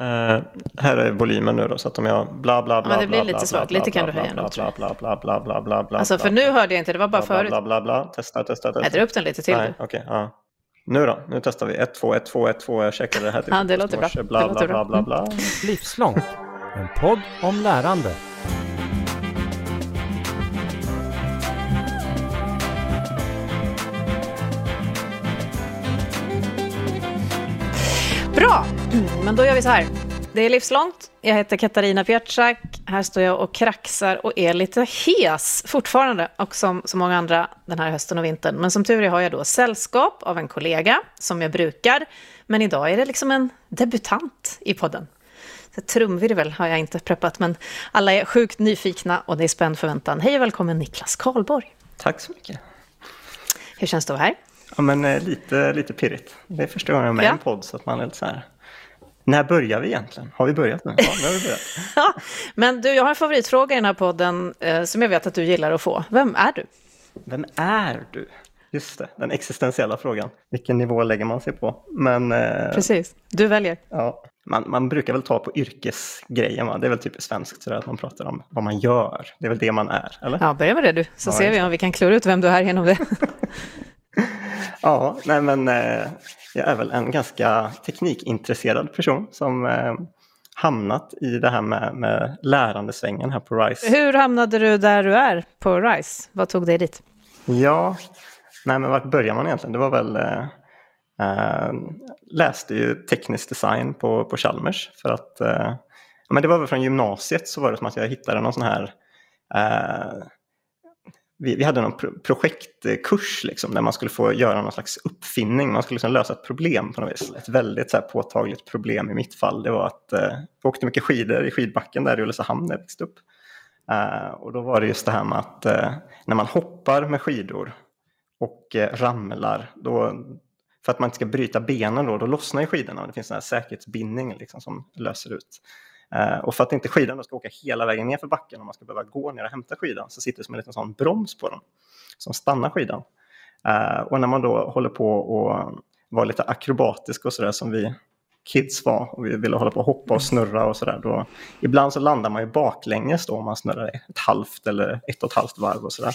Uh, här är volymen nu då, så att om jag bla bla bla Ja, det blir bla, lite bla, svagt. bla, Lite bla, kan du bla, höja bla, nog, bla, bla, bla, bla, bla, bla, bla, Alltså för bla, nu hörde jag inte, det var bara bla, förut. bla, bla, bla, testa, testa, testa. Jag drar upp den lite till. Nej, okej, ja. Nu då, nu testar vi. 1, 2, 1, 2, 1, 2. Jag checkade det här till Ja, det låter bra. Bla, bla. Mm. bla, bla. Livslångt. En podd om lärande. Men då gör vi så här. Det är livslångt. Jag heter Katarina Bjärtsak. Här står jag och kraxar och är lite hes fortfarande. Och som så många andra den här hösten och vintern. Men som tur är har jag då sällskap av en kollega som jag brukar. Men idag är det liksom en debutant i podden. Så trumvirvel har jag inte preppat, men alla är sjukt nyfikna och det är spänd förväntan. Hej och välkommen Niklas Karlborg. Tack så mycket. Hur känns det att vara här? Ja, men eh, lite, lite pirrigt. Det är första gången jag är med i Ja. en podd så att man är lite så här. När börjar vi egentligen? Har vi börjat nu? Ja, nu har vi börjat. Ja, men du, jag har en favoritfråga i den här podden eh, som jag vet att du gillar att få. Vem är du? Vem är du? Just det, den existentiella frågan. Vilken nivå lägger man sig på? Men eh, Precis, du väljer. ja, man, man brukar väl ta på yrkesgrejen. Va? Det är väl typiskt svenskt sådär, att man pratar om vad man gör. Det är väl det man är, eller? Ja, börja med det du, så Ja, ser vi om vi kan klura ut vem du är genom det. Ja, nej men eh, jag är väl en ganska teknikintresserad person som eh, hamnat i det här med, med lärandesvängen här på RISE. Hur hamnade du där du är på RISE? Vad tog dig dit? Ja, nej men vart börjar man egentligen? Det var väl, eh, eh, läste ju teknisk design på, på Chalmers för att, eh, men det var väl från gymnasiet så var det som att jag hittade någon sån här, eh, vi, vi hade någon pro projektkurs liksom, där man skulle få göra någon slags uppfinning, man skulle liksom lösa ett problem på något vis. Ett väldigt så här, påtagligt problem i mitt fall, det var att eh, jag åkte mycket skidor i skidbacken där i Ulricehamn när jag växte upp. Uh, och då var det just det här med att uh, när man hoppar med skidor och uh, ramlar, då, för att man inte ska bryta benen då, då lossnar ju skidorna och det finns en säkerhetsbindning liksom, som löser ut. Eh, och för att inte skidan ska åka hela vägen ner för backen och man ska behöva gå ner och hämta skidan så sitter det som en liten sån broms på den som stannar skidan. Eh, och när man då håller på och vara lite akrobatisk och sådär som vi kids var och vi ville hålla på och hoppa och snurra och sådär. Ibland så landar man ju baklänges då om man snurrar ett halvt eller ett och ett halvt varv och sådär.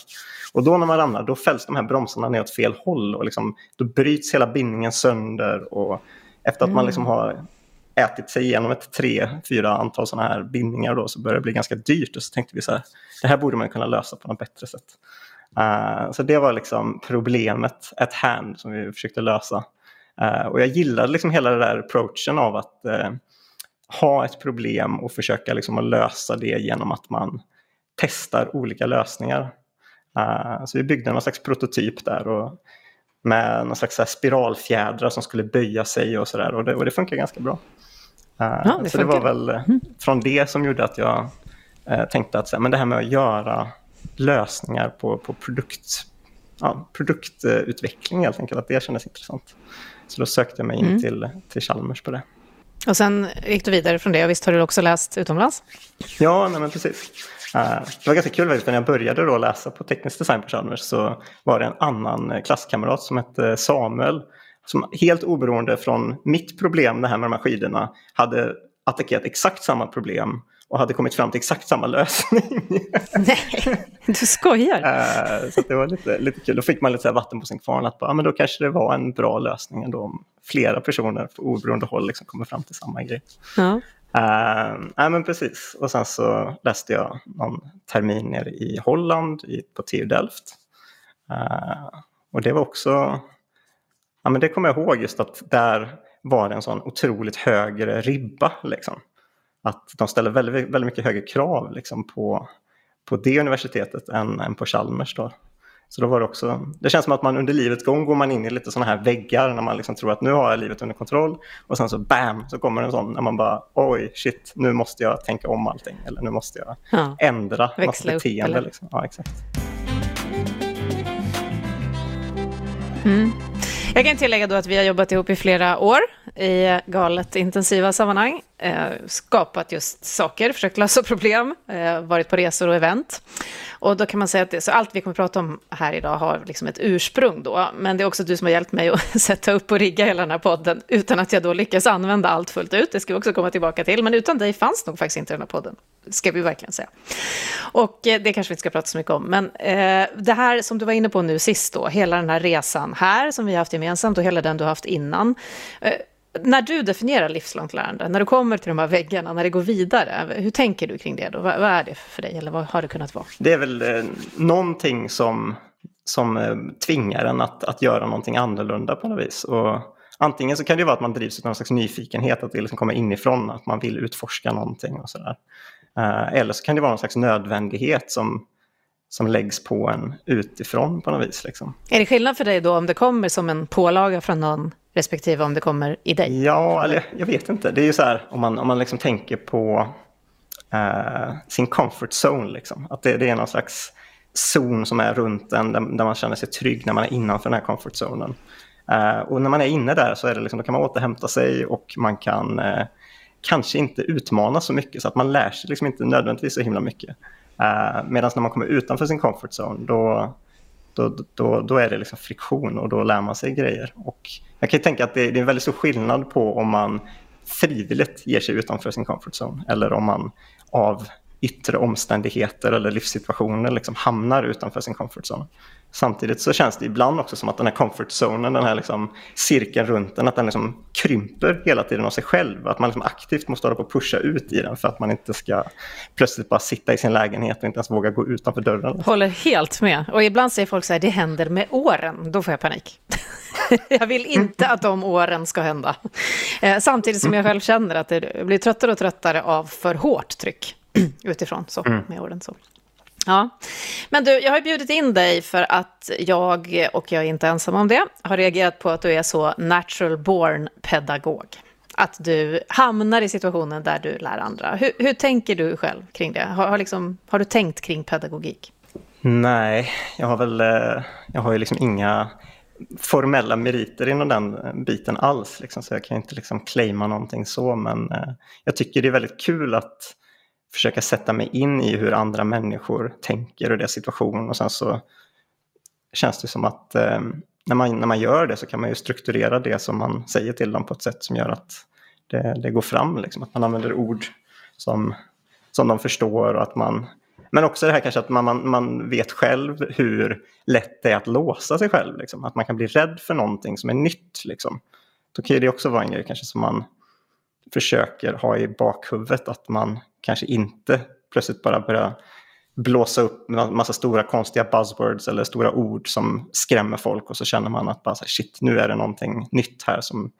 Och då när man ramlar då fälls de här bromsarna ner åt fel håll och liksom, då bryts hela bindningen sönder och efter att man liksom har ätit sig igenom ett tre, fyra antal sådana här bindningar då så börjar det bli ganska dyrt och så tänkte vi så här, det här borde man kunna lösa på något bättre sätt. Eh, så det var liksom problemet at hand som vi försökte lösa. Eh, och jag gillade liksom hela den där approachen av att eh, ha ett problem och försöka liksom att lösa det genom att man testar olika lösningar. Så vi byggde någon slags prototyp där och med någon slags spiralfjädrar som skulle böja sig och sådär och det, och det funkar ganska bra. Eh, Ja, det så det var väl eh, från det som gjorde att jag eh, tänkte att men det här med att göra lösningar på, på produkt, ja, produktutveckling helt enkelt, att det kändes intressant. Så då sökte jag mig in Mm. till, till Chalmers på det. Och sen gick du vidare från det, och visst har du också läst utomlands? Ja, nej, men precis. Det var ganska kul faktiskt, när jag började då läsa på teknisk design på Chalmers så var det en annan klasskamrat som hette Samuel som helt oberoende från mitt problem, det här med de här skidorna, hade attackerat exakt samma problem och hade kommit fram till exakt samma lösning. Nej, du skojar. Eh, så det var lite, lite kul. Då fick man lite så vatten på sin kvarn. Att bara, men då kanske det var en bra lösning ändå om flera personer på oberoende håll liksom kommer fram till samma grej. Ja. Uh, nej men precis. Och sen så läste jag någon termin nere i Holland i, på TU Delft. Eh, och det var också, ja men det kommer jag ihåg just att där var det en sån otroligt högre ribba liksom. Att de ställer väldigt, väldigt mycket högre krav liksom på, på det universitetet än, än på Chalmers då. Så då var det också, det känns som att man under livets gång går man in i lite sådana här väggar när man liksom tror att nu har jag livet under kontroll och sen så bam så kommer en sån när man bara oj shit nu måste jag tänka om allting eller nu måste jag Ja. ändra Växla upp, beteende. eller? Liksom. Ja, exakt. Jag kan tillägga då att vi har jobbat ihop i flera år i galet intensiva sammanhang. Eh, skapat just saker, försökt lösa problem, eh, varit på resor och event. Och då kan man säga att det, så allt vi kommer att prata om här idag har liksom ett ursprung då. Men det är också du som har hjälpt mig att sätta upp och rigga hela den här podden utan att jag då lyckas använda allt fullt ut. Det ska vi också komma tillbaka till. Men utan dig fanns nog faktiskt inte den här podden. Ska vi verkligen säga. Och eh, det kanske vi inte ska prata så mycket om. Men eh, det här som du var inne på nu sist då, hela den här resan här som vi har haft gemensamt och hela den du har haft innan. Eh, när du definierar livslångt lärande, när du kommer till de här väggarna, när det går vidare, hur tänker du kring det då? Vad, vad är det för dig, eller vad har det kunnat vara? Det är väl eh, någonting som, som eh, tvingar en att, att göra någonting annorlunda på något vis. Och antingen så kan det vara att man drivs av någon slags nyfikenhet, att det liksom kommer inifrån, att man vill utforska någonting och sådär. Eh, eller så kan det vara någon slags nödvändighet som, som läggs på en utifrån på något vis. Liksom. Är det skillnad för dig då om det kommer som en pålaga från någon respektive om det kommer i dig? Ja, eller jag vet inte. Det är ju så här om man, om man liksom tänker på eh, sin comfort zone. Liksom. Att det, det, är någon slags zon som är runt en där, där, man känner sig trygg när man är innanför den här comfort zonen. Eh, och när man är inne där så är det liksom, då kan man återhämta sig och man kan eh, kanske inte utmana så mycket så att man lär sig liksom inte nödvändigtvis så himla mycket. Eh, uh, Medan när man kommer utanför sin comfort zone då, då, då, då är det liksom friktion och då lär man sig grejer. Och jag kan tänka att det, det är en väldigt stor skillnad på om man frivilligt ger sig utanför sin comfort zone eller om man av yttre omständigheter eller livssituationer liksom hamnar utanför sin comfort zone. Samtidigt så känns det ibland också som att den här comfort zonen, den här liksom cirkeln runt den, att den liksom krymper hela tiden av sig själv. Att man liksom aktivt måste hålla på att pusha ut i den för att man inte ska plötsligt bara sitta i sin lägenhet och inte ens våga gå utanför dörren. Håller helt med. Och ibland säger folk så här, det händer med åren. Då får jag panik. jag vill inte att de åren ska hända. Eh, samtidigt som jag själv känner att det blir tröttare och tröttare av för hårt tryck utifrån så, mm. med åren. Så. Ja, men du, jag har bjudit in dig för att jag, och jag är inte ensam om det, har reagerat på att du är så natural born pedagog. Att du hamnar i situationen där du lär andra. Hur, hur tänker du själv kring det? Har, har, liksom, har, du tänkt kring pedagogik? Nej, jag har väl, eh, jag har ju liksom inga formella meriter inom den biten alls. Liksom, så jag kan inte liksom claima någonting så, men eh, jag tycker det är väldigt kul att försöka sätta mig in i hur andra människor tänker och deras situation och sen så känns det som att eh, när, man, när man gör det så kan man ju strukturera det som man säger till dem på ett sätt som gör att det, det går fram, liksom. att man använder ord som, som de förstår och att man men också det här kanske att man, man, man vet själv hur lätt det är att låsa sig själv. Liksom. Att man kan bli rädd för någonting som är nytt. Liksom. Då kan det också vara en grej kanske som man försöker ha i bakhuvudet. Att man kanske inte plötsligt bara börjar blåsa upp en massa stora konstiga buzzwords eller stora ord som skrämmer folk och så känner man att bara så här, shit, nu är det någonting nytt här som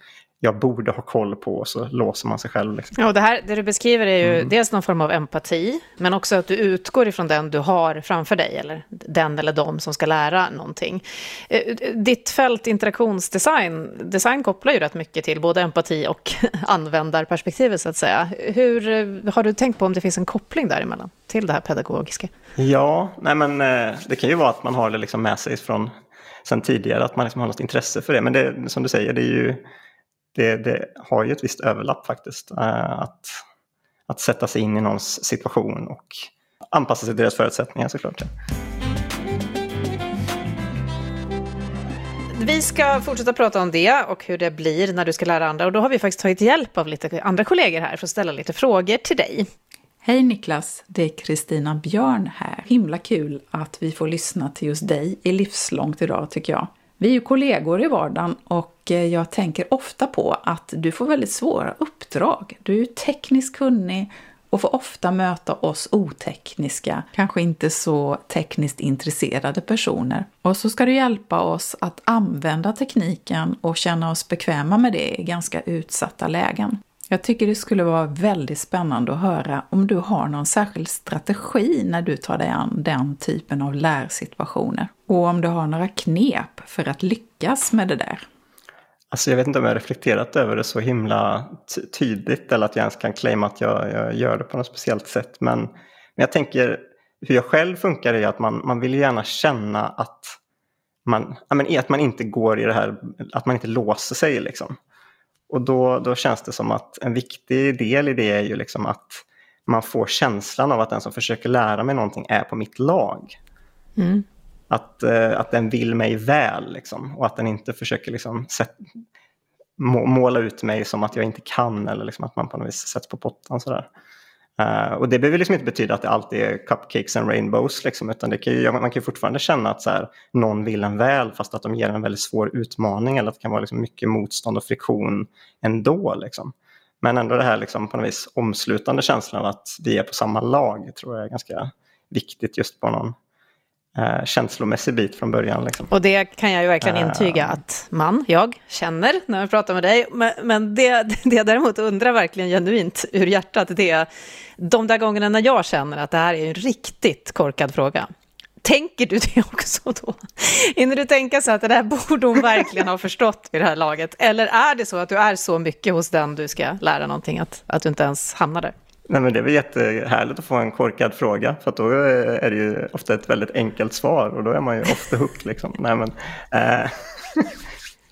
jag borde ha koll på och så låser man sig själv. Liksom. Ja, det, här, det du beskriver är ju mm. dels någon form av empati, men också att du utgår ifrån den du har framför dig, eller den eller de som ska lära någonting. Eh, ditt fält interaktionsdesign, design kopplar ju rätt mycket till både empati och användarperspektivet så att säga. Hur eh, har du tänkt på om det finns en koppling däremellan till det här pedagogiska? Ja, nej men eh, det kan ju vara att man har det liksom med sig från sen tidigare, att man liksom har något intresse för det. Men det, som du säger, det är ju det, det, har ju ett visst överlapp faktiskt. Äh, att, att sätta sig in i någons situation och anpassa sig till deras förutsättningar såklart. Vi ska fortsätta prata om det och hur det blir när du ska lära andra. Och då har vi faktiskt tagit hjälp av lite andra kollegor här för att ställa lite frågor till dig. Hej Niklas, det är Kristina Björn här. Himla kul att vi får lyssna till just dig i Livslångt idag tycker jag. Vi är ju kollegor i vardagen och eh, jag tänker ofta på att du får väldigt svåra uppdrag. Du är ju tekniskt kunnig och får ofta möta oss otekniska, kanske inte så tekniskt intresserade personer. Och så ska du hjälpa oss att använda tekniken och känna oss bekväma med det i ganska utsatta lägen. Jag tycker det skulle vara väldigt spännande att höra om du har någon särskild strategi när du tar dig an den typen av lärsituationer. Och om du har några knep för att lyckas med det där. Alltså jag vet inte om jag har reflekterat över det så himla tydligt eller att jag ens kan claima att jag, jag gör det på något speciellt sätt. Men, men jag tänker hur jag själv funkar är att man, man vill gärna känna att man, att man inte går i det här, att man inte låser sig liksom. Och då, då känns det som att en viktig del i det är ju liksom att man får känslan av att den som försöker lära mig någonting är på mitt lag. Mm. Att, eh, att den vill mig väl liksom, och att den inte försöker liksom, set, måla ut mig som att jag inte kan eller liksom att man på något vis sätts på pottan. Sådär. Uh, och det behöver liksom inte betyda att det alltid är cupcakes and rainbows, liksom, utan det kan ju, man kan ju fortfarande känna att så här, någon vill en väl fast att de ger en väldigt svår utmaning eller att det kan vara liksom mycket motstånd och friktion ändå. Liksom. Men ändå det här liksom, på något vis omslutande känslan av att vi är på samma lag tror jag är ganska viktigt just på någon eh, känslomässig bit från början. Liksom. Och det kan jag ju verkligen eh. intyga att man, jag, känner när jag pratar med dig. Men, men det, det jag däremot undrar verkligen genuint ur hjärtat, det är de där gångerna när jag känner att det här är en riktigt korkad fråga. Tänker du det också då? Hinner du tänka så att det där borde hon verkligen ha förstått vid det här laget? Eller är det så att du är så mycket hos den du ska lära någonting att, att du inte ens hamnar där? Nej, men det är väl jättehärligt att få en korkad fråga för då eh, är det ju ofta ett väldigt enkelt svar och då är man ju off the hook. Liksom. Nej, men, eh,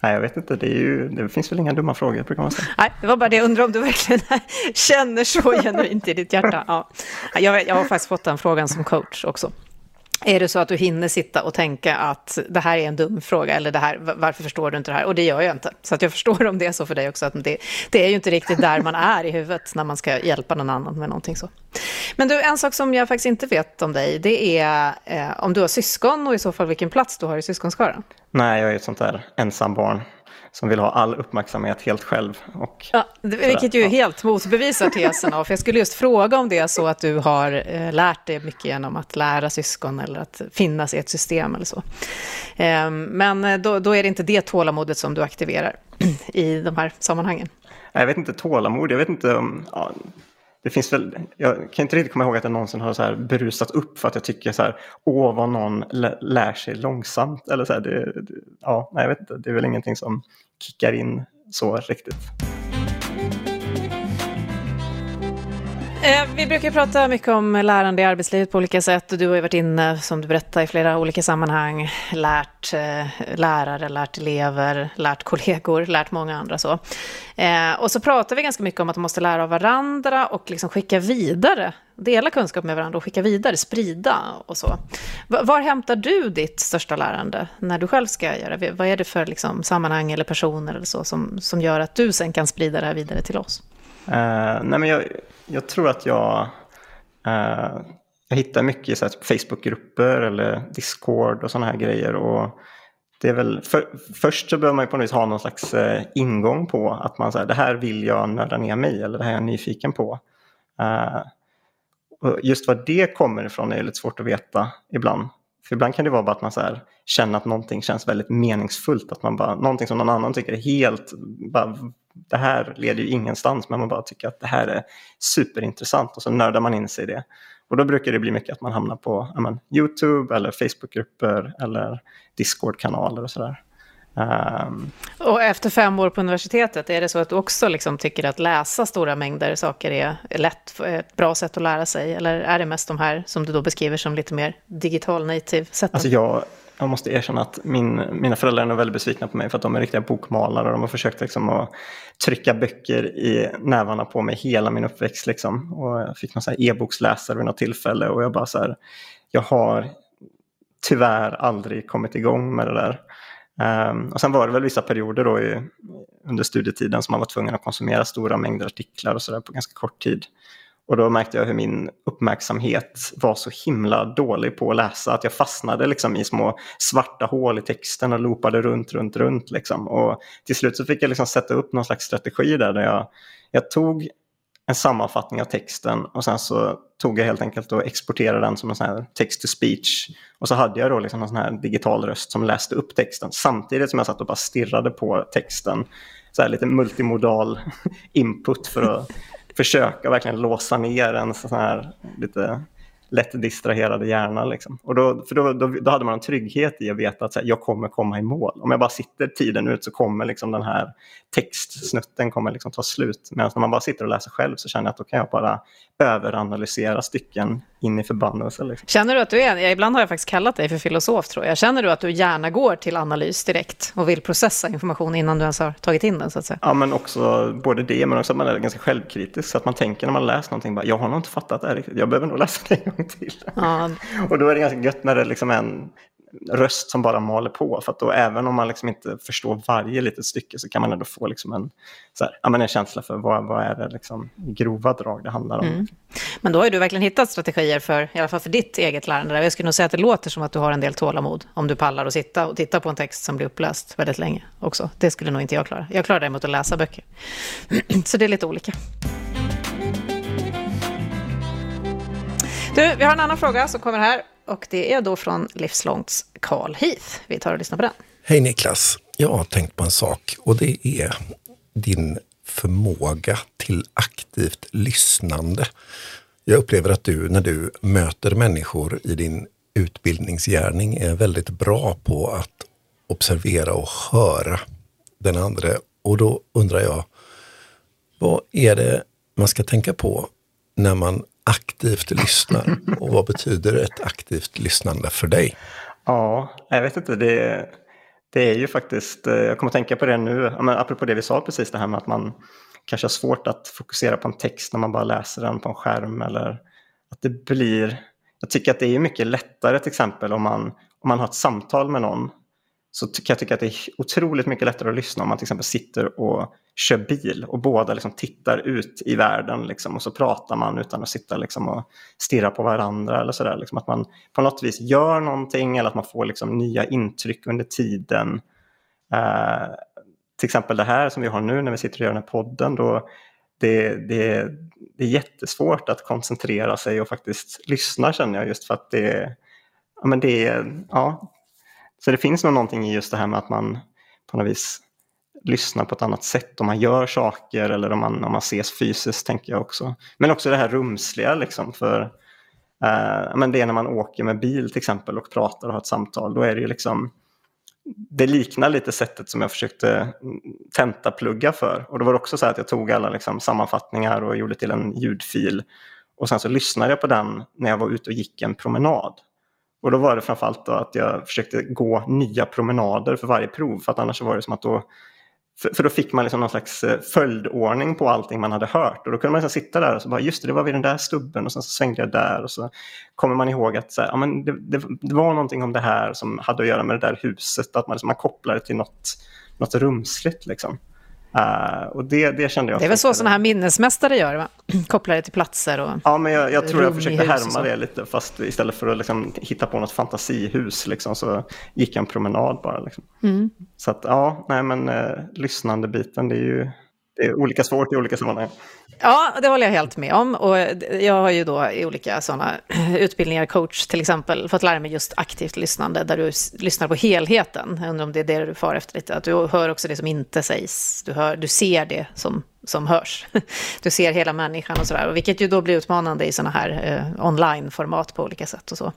nej, jag vet inte, det, ju, det, finns väl inga dumma frågor brukar man säga. Nej, det var bara det jag undrar om du verkligen känner så genuint i ditt hjärta. Ja. Jag, jag har faktiskt fått den frågan som coach också. Är det så att du hinner sitta och tänka att det här är en dum fråga eller det här, varför förstår du inte det här? Och det gör jag inte. Så att jag förstår om det är så för dig också. Att det, det är ju inte riktigt där man är i huvudet när man ska hjälpa någon annan med någonting så. Men du, en sak som jag faktiskt inte vet om dig, det är eh, om du har syskon och i så fall vilken plats du har i syskonskaran. Nej, jag är ett sånt där ensambarn som vill ha all uppmärksamhet helt själv. Och ja, vilket ju ja. helt motbevisar tesen av, för jag skulle just fråga om det är så att du har eh, lärt dig mycket genom att lära syskon eller att finnas i ett system eller så. Eh, men då, då, är det inte det tålamodet som du aktiverar i de här sammanhangen. Jag vet inte tålamod, jag vet inte om... Ja, det finns väl, jag kan inte riktigt komma ihåg att jag någonsin har så här berusat upp för att jag tycker så här, åh vad någon lär sig långsamt. Eller så här, det, det, ja, nej, jag vet inte, det är väl ingenting som kickar in så riktigt. Eh, vi brukar prata mycket om lärande i arbetslivet på olika sätt. Du har ju varit inne, som du berättade, i flera olika sammanhang. Lärt eh, lärare, lärt elever, lärt kollegor, lärt många andra så. Eh, och så pratar vi ganska mycket om att man måste lära av varandra och liksom skicka vidare. Dela kunskap med varandra och skicka vidare, sprida och så. Var hämtar du ditt största lärande när du själv ska göra det? Vad är det för liksom sammanhang eller personer eller så som, som gör att du sen kan sprida det här vidare till oss? Uh, nej men jag, jag tror att jag, eh, jag hittar mycket i så Facebookgrupper eller Discord och sådana här grejer. Och det är väl, för, först så behöver man ju på något vis ha någon slags eh, ingång på att man säger det här vill jag nörda ner mig i eller det här är jag nyfiken på. Eh, och just vad det kommer ifrån är lite svårt att veta ibland. För ibland kan det vara bara att man så här, känner att någonting känns väldigt meningsfullt. Att man bara, någonting som någon annan tycker är helt bara, det här leder ju ingenstans men man bara tycker att det här är superintressant och så nördar man in sig i det. Och då brukar det bli mycket att man hamnar på men, Youtube eller Facebookgrupper eller Discord-kanaler och sådär. Um, och efter fem år på universitetet, är det så att du också liksom tycker att läsa stora mängder saker är lätt, ett bra sätt att lära sig? Eller är det mest de här som du då beskriver som lite mer digital native sätt? Alltså jag, jag måste erkänna att min, mina föräldrar är nog väldigt besvikna på mig för att de är riktiga bokmalare och de har försökt liksom att trycka böcker i nävarna på mig hela min uppväxt. Liksom. Och jag fick någon e-boksläsare vid något tillfälle och jag bara så här, jag har tyvärr aldrig kommit igång med det där. Um, och sen var det väl vissa perioder då i, under studietiden som man var tvungen att konsumera stora mängder artiklar och sådär på ganska kort tid. Och då märkte jag hur min uppmärksamhet var så himla dålig på att läsa att jag fastnade liksom i små svarta hål i texten och loopade runt, runt, runt. Liksom. Och till slut så fick jag liksom sätta upp någon slags strategi där, där jag, jag tog en sammanfattning av texten och sen så tog jag helt enkelt och exporterade den som en sån här text to speech. Och så hade jag då liksom en sån här digital röst som läste upp texten samtidigt som jag satt och bara stirrade på texten. Så här lite multimodal input för att försöka verkligen låsa ner en sån här lite lätt distraherade hjärna. Liksom. Och då, för då, då, då, hade man en trygghet i att veta att här, jag kommer komma i mål. Om jag bara sitter tiden ut så kommer liksom den här textsnutten kommer liksom ta slut. Medan när man bara sitter och läser själv så känner jag att då kan jag bara överanalysera stycken in i förbannelse. Liksom. Känner du att du är, ibland har jag faktiskt kallat dig för filosof tror jag. Känner du att du gärna går till analys direkt och vill processa information innan du ens har tagit in den så att säga? Ja, men också både det men också att man är ganska självkritisk. Så att man tänker när man läser någonting, bara, jag har nog inte fattat det här riktigt, jag behöver nog läsa det till. Ja. och då är det ganska gött när det liksom är en röst som bara maler på. För att då även om man liksom inte förstår varje litet stycke så kan man ändå få liksom en, så här, ja, men en känsla för vad, vad är det liksom, grova drag det handlar om. Mm. Men då har du verkligen hittat strategier för, i alla fall för ditt eget lärande. Jag skulle nog säga att det låter som att du har en del tålamod om du pallar att sitta och titta på en text som blir uppläst väldigt länge också. Det skulle nog inte jag klara. Jag klarar däremot att läsa böcker. så det är lite olika. Du, vi har en annan fråga som kommer här och det är då från Livslångts Carl Heath. Vi tar och lyssnar på den. Hej Niklas! Jag har tänkt på en sak och det är din förmåga till aktivt lyssnande. Jag upplever att du när du möter människor i din utbildningsgärning är väldigt bra på att observera och höra den andra. Och då undrar jag, vad är det man ska tänka på när man aktivt lyssnar? Och vad betyder ett aktivt lyssnande för dig? Ja, jag vet inte. Det, det är ju faktiskt, eh, jag kommer att tänka på det nu, men apropå det vi sa precis, det här med att man kanske har svårt att fokusera på en text när man bara läser den på en skärm eller att det blir, jag tycker att det är mycket lättare till exempel om man, om man har ett samtal med någon så kan jag tycka att det är otroligt mycket lättare att lyssna om man till exempel sitter och kör bil och båda liksom tittar ut i världen liksom, och så pratar man utan att sitta liksom och stirra på varandra eller sådär. Liksom, att man på något vis gör någonting eller att man får liksom nya intryck under tiden. Eh, till exempel det här som vi har nu när vi sitter och gör den här podden. Då det, det, det är jättesvårt att koncentrera sig och faktiskt lyssna känner jag just för att det, ja, men det, ja, så det finns nog någonting i just det här med att man på något vis lyssnar på ett annat sätt om man gör saker eller om man, om man ses fysiskt tänker jag också. Men också det här rumsliga liksom för eh, men det är när man åker med bil till exempel och pratar och har ett samtal. Då är det ju liksom det liknar lite sättet som jag försökte tentaplugga för. Och då var det också så att jag tog alla liksom sammanfattningar och gjorde till en ljudfil. Och sen så lyssnade jag på den när jag var ute och gick en promenad. Och då var det framförallt då att jag försökte gå nya promenader för varje prov. För att annars var det som att då för, då fick man liksom någon slags eh, följdordning på allting man hade hört. Och då kunde man liksom sitta där och så bara, just det, det var vid den där stubben och sen så svängde jag där. Och så kommer man ihåg att så här, ja, men det, det, det, var någonting om det här som hade att göra med det där huset. Att man, liksom, man kopplar det till något, något rumsligt. Liksom. Uh, och det, det kände jag. Det är väl så sådana här minnesmästare gör, va? kopplar det till platser och Ja, men jag, jag tror jag försökte härma det lite, fast istället för att liksom hitta på något fantasihus liksom, så gick jag en promenad bara. Liksom. Mm. Så att ja, nej men uh, lyssnande biten, det är ju det är olika svårt i olika sammanhang. Ja, det håller jag helt med om. Och jag har ju då i olika sådana utbildningar, coach till exempel, fått lära mig just aktivt lyssnande, där du lyssnar på helheten. Jag undrar om det är det du far efter lite, att du hör också det som inte sägs. Du, hör, du ser det som som hörs. Du ser hela människan och sådär, vilket ju då blir utmanande i sådana här eh, online-format på olika sätt och så.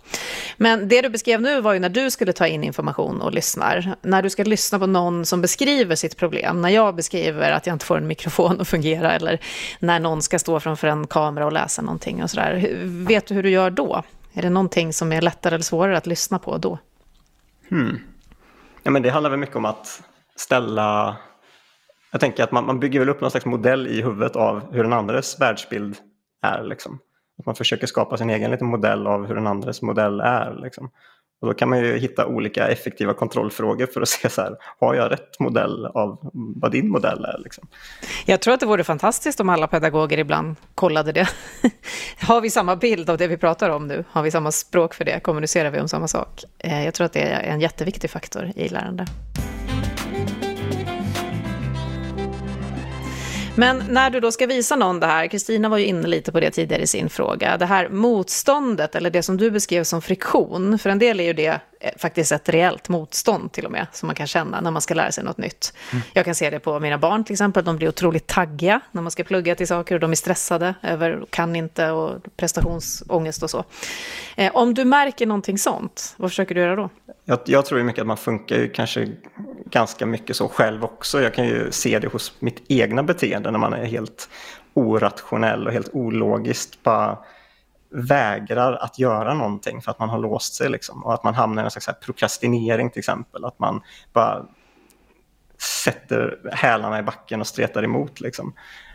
Men det du beskrev nu var ju när du skulle ta in information och lyssnar. När du ska lyssna på någon som beskriver sitt problem, när jag beskriver att jag inte får en mikrofon att fungera eller när någon ska stå framför en kamera och läsa någonting och sådär. Vet du hur du gör då? Är det någonting som är lättare eller svårare att lyssna på då? Hmm. Ja, men det handlar väl mycket om att ställa jag tänker att man, man bygger väl upp någon slags modell i huvudet av hur den andres världsbild är. Liksom. Att man försöker skapa sin egen liten modell av hur den andres modell är. Liksom. Och då kan man ju hitta olika effektiva kontrollfrågor för att se så här, har jag rätt modell av vad din modell är? Liksom. Jag tror att det vore fantastiskt om alla pedagoger ibland kollade det. har vi samma bild av det vi pratar om nu? Har vi samma språk för det? Kommunicerar vi om samma sak? Eh, jag tror att det är en jätteviktig faktor i lärande. Men när du då ska visa någon det här, Kristina var ju inne lite på det tidigare i sin fråga, det här motståndet, eller det som du beskrev som friktion, för en del är ju det eh, faktiskt ett reellt motstånd till och med, som man kan känna när man ska lära sig något nytt. Mm. Jag kan se det på mina barn till exempel, de blir otroligt taggiga när man ska plugga till saker och de är stressade över kan inte och prestationsångest och så. Eh, om du märker någonting sånt, vad försöker du göra då? Jag, jag tror ju mycket att man funkar ju kanske ganska mycket så själv också. Jag kan ju se det hos mitt egna beteende när man är helt orationell och helt ologiskt bara vägrar att göra någonting för att man har låst sig. Liksom. Och att man hamnar i en slags prokrastinering till exempel. Att man bara sätter hälarna i backen och stretar emot. Liksom.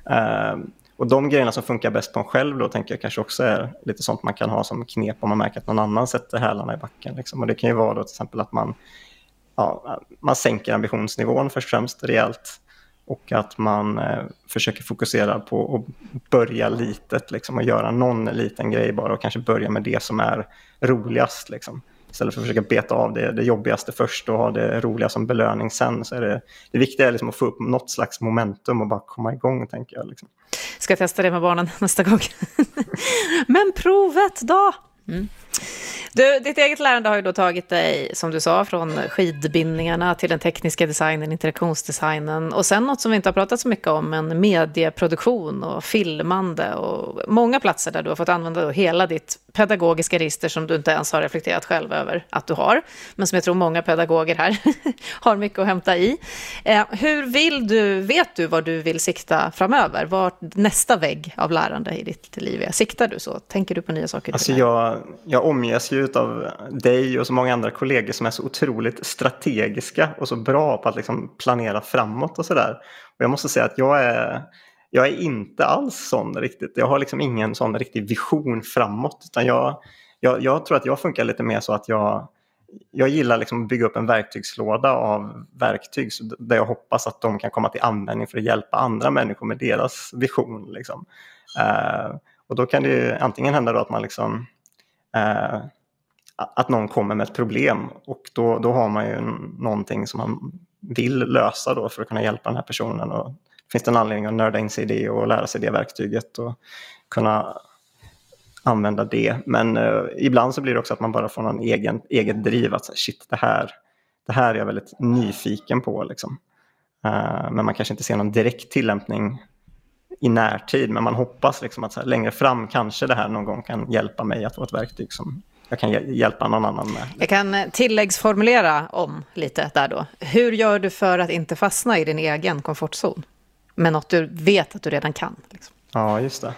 Uh, och de grejerna som funkar bäst på en själv då tänker jag kanske också är lite sånt man kan ha som knep om man märker att någon annan sätter hälarna i backen. Liksom. Och det kan ju vara då till exempel att man ja, man sänker ambitionsnivån först och främst rejält. Och att man eh, försöker fokusera på att börja litet liksom, och göra någon liten grej bara och kanske börja med det som är roligast. Liksom. Istället för att försöka beta av det, det jobbigaste först och ha det roliga som belöning sen. Så är det, det viktiga är liksom att få upp något slags momentum och bara komma igång, tänker jag. Liksom. Ska testa det med barnen nästa gång. Men provet då? Mm. Du, ditt eget lärande har ju då tagit dig, som du sa, från skidbindningarna till den tekniska designen, interaktionsdesignen och sen något som vi inte har pratat så mycket om, men medieproduktion och filmande och många platser där du har fått använda hela ditt pedagogiska register som du inte ens har reflekterat själv över att du har, men som jag tror många pedagoger här har mycket att hämta i. Eh, hur vill du, vet du vad du vill sikta framöver? Vart nästa vägg av lärande i ditt liv är? Siktar du så? Tänker du på nya saker? Alltså jag, jag jag omges ju av dig och så många andra kollegor som är så otroligt strategiska och så bra på att liksom planera framåt och sådär. Och jag måste säga att jag är jag är inte alls sån riktigt. Jag har liksom ingen sån riktig vision framåt. Utan jag, jag, jag tror att jag funkar lite mer så att jag, jag gillar liksom att bygga upp en verktygslåda av verktyg där jag hoppas att de kan komma till användning för att hjälpa andra människor med deras vision. Liksom. Uh, och då kan det ju antingen hända då att man liksom eh, att någon kommer med ett problem och då, då har man ju någonting som man vill lösa då för att kunna hjälpa den här personen. Och finns det en anledning att nörda in sig i det och lära sig det verktyget och kunna använda det. Men eh, ibland så blir det också att man bara får någon egen, eget driv att shit, det här, det här är jag väldigt nyfiken på. Liksom. Eh, men man kanske inte ser någon direkt tillämpning i närtid, men man hoppas liksom att här, längre fram kanske det här någon gång kan hjälpa mig att få ett verktyg som jag kan hjälpa någon annan med. Jag kan eh, tilläggsformulera om lite där då. Hur gör du för att inte fastna i din egen komfortzon? Med något du vet att du redan kan. Liksom. Ja, just det.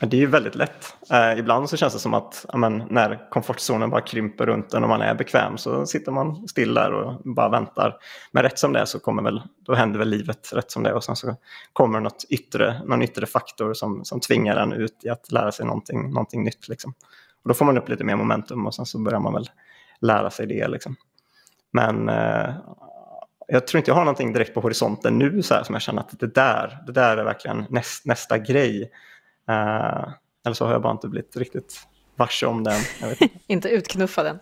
Det är ju väldigt lätt. Eh, ibland så känns det som att amen, när komfortzonen bara krymper runt en och man är bekväm så sitter man still där och bara väntar. Men rätt som det är så kommer väl, då händer väl livet rätt som det är och sen så kommer något yttre, någon yttre faktor som, som tvingar en ut i att lära sig någonting, någonting nytt. Liksom. Och då får man upp lite mer momentum och sen så börjar man väl lära sig det. Liksom. Men eh, jag tror inte jag har någonting direkt på horisonten nu så här, som jag känner att det där, det där är verkligen näst, nästa grej. Eh, eller så har jag bara inte blivit riktigt varse om den. inte. inte utknuffa den.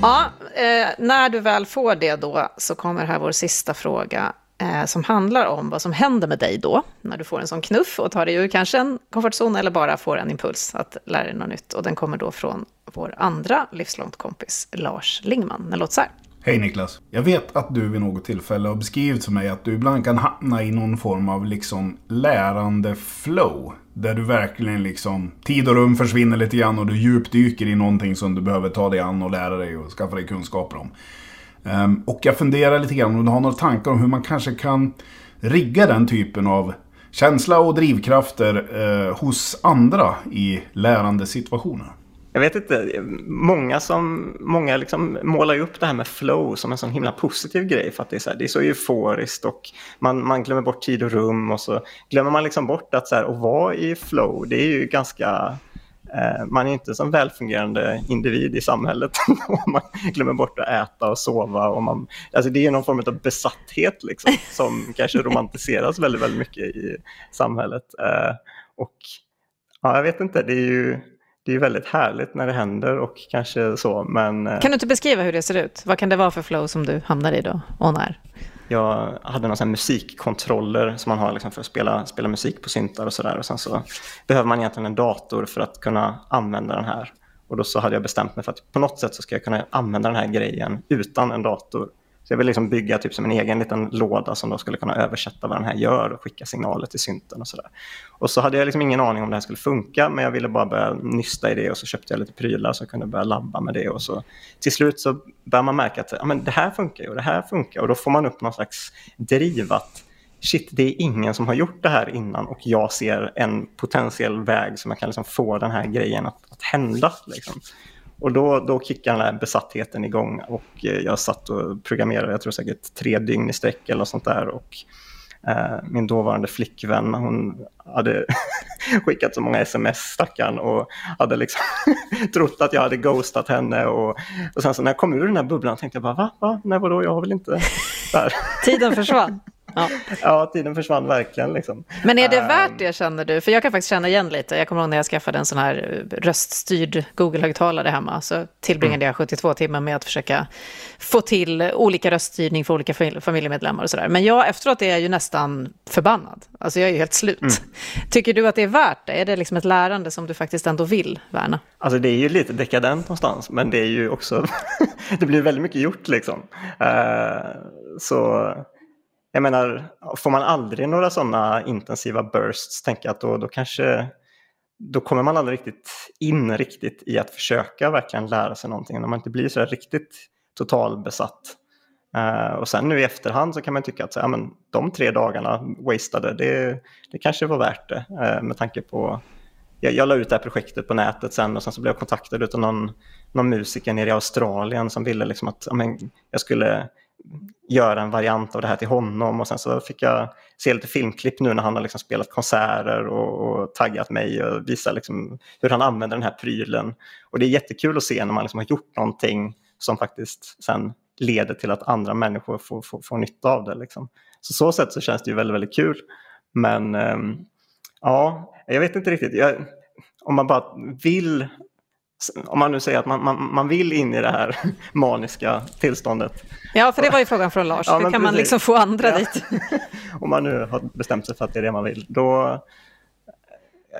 Ja, eh, när du väl får det då så kommer här vår sista fråga eh, som handlar om vad som händer med dig då, när du får en sån knuff och tar dig ur kanske en komfortzon eller bara får en impuls att lära dig något nytt. Och den kommer då från vår andra livslångt kompis Lars Lingman. Den låter så här. Hej Niklas! Jag vet att du vid något tillfälle har beskrivit för mig att du ibland kan hamna i någon form av liksom lärande flow. Där du verkligen liksom, tid och rum försvinner lite grann och du djupdyker i någonting som du behöver ta dig an och lära dig och skaffa dig kunskaper om. Ehm, och jag funderar lite grann om du har några tankar om hur man kanske kan rigga den typen av känsla och drivkrafter eh, hos andra i lärande situationer. Jag vet inte, många, som, många liksom målar upp det här med flow som en sån himla positiv grej för att det är så, här, det är så euforiskt och man, man glömmer bort tid och rum och så glömmer man liksom bort att så här, att vara i flow, det är ju ganska Eh, man är inte som välfungerande individ i samhället om man glömmer bort att äta och sova. Och man, alltså det är någon form av besatthet liksom, som kanske romantiseras väldigt, väldigt mycket i samhället. Eh, och ja, jag vet inte, det är ju det är väldigt härligt när det händer och kanske så, men... Kan du inte beskriva hur det ser ut? Vad kan det vara för flow som du hamnar i då och när? Jag hade några musikkontroller som man har liksom för att spela, spela musik på syntar och sådär. Och sen så behöver man egentligen en dator för att kunna använda den här. Och då så hade jag bestämt mig för att på något sätt så ska jag kunna använda den här grejen utan en dator. Så jag vill liksom bygga typ som en egen liten låda som då skulle kunna översätta vad den här gör och skicka signaler till synten och sådär. Och så hade jag liksom ingen aning om det här skulle funka men jag ville bara börja nysta i det och så köpte jag lite prylar så jag kunde börja labba med det och så till slut så börjar man märka att ja, men det här funkar ju och det här funkar och då får man upp någon slags driv att shit, det är ingen som har gjort det här innan och jag ser en potentiell väg som jag kan liksom få den här grejen att, att hända. Liksom. Och då, då kickade den här besattheten igång och eh, jag satt och programmerade, jag tror säkert tre dygn i sträck eller något sånt där. Och eh, min dåvarande flickvän, hon hade skickat så många sms, stackarn, och hade liksom trott att jag hade ghostat henne. Och, och sen så när jag kom ur den här bubblan tänkte jag bara, va? va? Nej, vadå, jag har väl inte... Där. Tiden försvann. Ja. ja, tiden försvann verkligen. Liksom. Men är det värt det känner du? För jag kan faktiskt känna igen lite. Jag kommer ihåg när jag skaffade en sån här röststyrd Google-högtalare hemma. Så tillbringade jag 72 timmar med att försöka få till olika röststyrning för olika familjemedlemmar och sådär. Men jag efteråt är jag ju nästan förbannad. Alltså jag är ju helt slut. Mm. Tycker du att det är värt det? Är det liksom ett lärande som du faktiskt ändå vill värna? Alltså det är ju lite dekadent någonstans, men det är ju också, det blir väldigt mycket gjort liksom. Uh, så jag menar, får man aldrig några sådana intensiva bursts, tänker jag att då, då kanske då kommer man aldrig riktigt in riktigt i att försöka verkligen lära sig någonting. När man inte blir så riktigt totalbesatt. Uh, och sen nu i efterhand så kan man tycka att så, ja, men, de tre dagarna wastade, det, det kanske var värt det. Uh, med tanke på, jag, jag la ut det här projektet på nätet sen och sen så blev jag kontaktad av någon, någon musiker nere i Australien som ville liksom att ja, men, jag skulle göra en variant av det här till honom och sen så fick jag se lite filmklipp nu när han har liksom spelat konserter och, och taggat mig och visat liksom hur han använder den här prylen. Och det är jättekul att se när man liksom har gjort någonting som faktiskt sen leder till att andra människor får, får, får nytta av det. Liksom. Så så sätt så känns det ju väldigt, väldigt kul. Men um, ja, jag vet inte riktigt. Jag, om man bara vill om man nu säger att man, man, man vill in i det här maniska tillståndet. Ja, för det var ju frågan från Lars. Ja, Hur kan precis. man liksom få andra ja. dit? om man nu har bestämt sig för att det är det man vill. Då,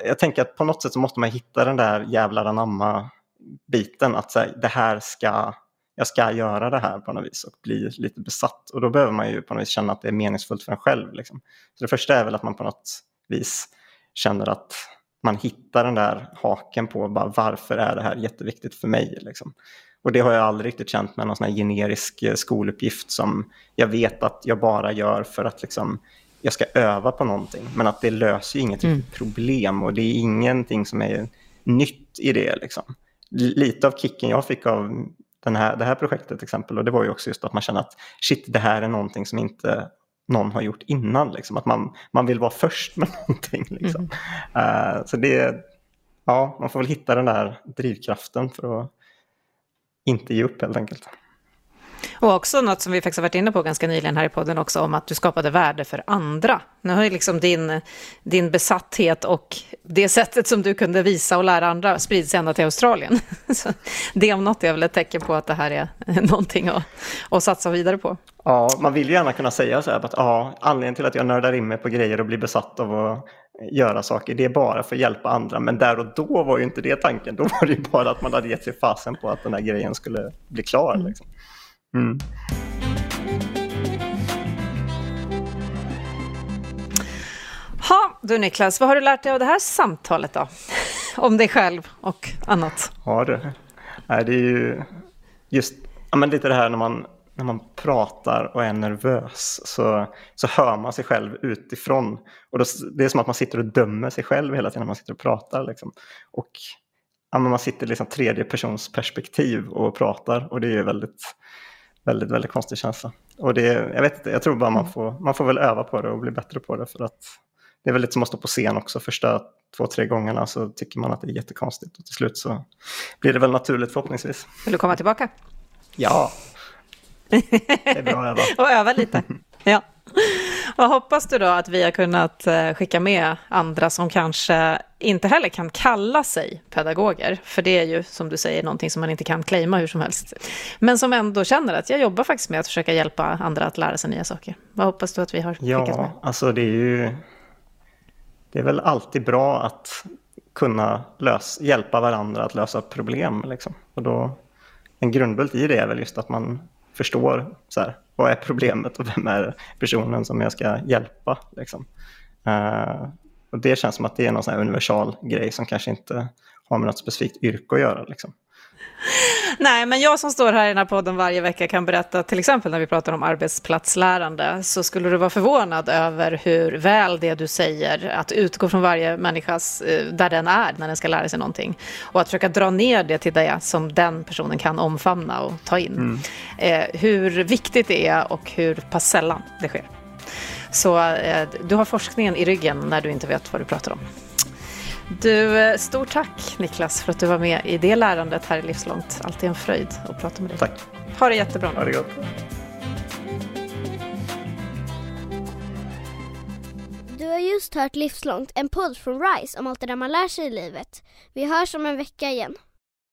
jag tänker att på något sätt så måste man hitta den där jävlar anamma-biten. Att säga, det här ska, jag ska göra det här på något vis och bli lite besatt. Och då behöver man ju på något vis känna att det är meningsfullt för en själv. Liksom. Så det första är väl att man på något vis känner att man hittar den där haken på bara, varför är det här jätteviktigt för mig. Liksom. Och det har jag aldrig riktigt känt med någon sån här generisk eh, skoluppgift som jag vet att jag bara gör för att liksom, jag ska öva på någonting. Men att det löser ju inget mm. problem och det är ingenting som är nytt i det. Liksom. Lite av kicken jag fick av den här, det här projektet till exempel, och det var ju också just att man känner att shit, det här är någonting som inte någon har gjort innan. Liksom. Att man, man vill vara först med någonting. Liksom. Mm. Uh, så det, ja, man får väl hitta den där drivkraften för att inte ge upp helt enkelt. Och också något som vi faktiskt har varit inne på ganska nyligen här i podden också, om att du skapade värde för andra. Nu har ju liksom din, din besatthet och det sättet som du kunde visa och lära andra spridit sig ända till Australien. Så det om något är väl ett tecken på att det här är någonting att, att satsa vidare på. Ja, man vill ju gärna kunna säga så här att ja, anledningen till att jag nördar in mig på grejer och blir besatt av att göra saker, det är bara för att hjälpa andra. Men där och då var ju inte det tanken. Då var det ju bara att man hade gett sig fasen på att den här grejen skulle bli klar. Mm. Liksom. Mm. Ha, du Niklas, vad har du lärt dig av det här samtalet då? Om dig själv och annat. Ja du, det är ju just ja, men lite det här när man, när man pratar och är nervös så, så hör man sig själv utifrån. Och då, det är som att man sitter och dömer sig själv hela tiden när man sitter och pratar. Liksom. Och ja, man sitter liksom tredje persons perspektiv och pratar och det är väldigt väldigt, väldigt konstig känsla. Och det, jag vet inte, jag tror bara man mm. får, man får väl öva på det och bli bättre på det för att det är väl lite som att stå på scen också. Första två, tre gångerna så tycker man att det är jättekonstigt och till slut så blir det väl naturligt förhoppningsvis. Vill du komma tillbaka? Ja. Det är bra att öva. och öva lite. Ja. Vad hoppas du då att vi har kunnat eh, skicka med andra som kanske inte heller kan kalla sig pedagoger? För det är ju, som du säger, någonting som man inte kan claima hur som helst. Men som ändå känner att jag jobbar faktiskt med att försöka hjälpa andra att lära sig nya saker. Vad hoppas du att vi har skickat med? Ja, alltså det är ju... Det är väl alltid bra att kunna lösa, hjälpa varandra att lösa problem. Liksom. Och då, en grundbult i det är väl just att man förstår så här, vad är problemet och vem är personen som jag ska hjälpa. Liksom. Uh, och det känns som att det är någon sån här universal grej som kanske inte har med något specifikt yrke att göra. Liksom. Nej, men jag som står här i den här podden varje vecka kan berätta, till exempel när vi pratar om arbetsplatslärande, så skulle du vara förvånad över hur väl det du säger, att utgå från varje människas, eh, där den är när den ska lära sig någonting, och att försöka dra ner det till det som den personen kan omfamna och ta in. Mm. Eh, hur viktigt det är och hur pass sällan det sker. Så eh, du har forskningen i ryggen när du inte vet vad du pratar om. Du, eh, stort tack Niklas för att du var med i det lärandet här i Livslångt. Alltid en fröjd att prata med dig. Tack. Ha det jättebra. Ha det gott. Du har just hört Livslångt, en podd från RISE om allt det där man lär sig i livet. Vi hörs om en vecka igen.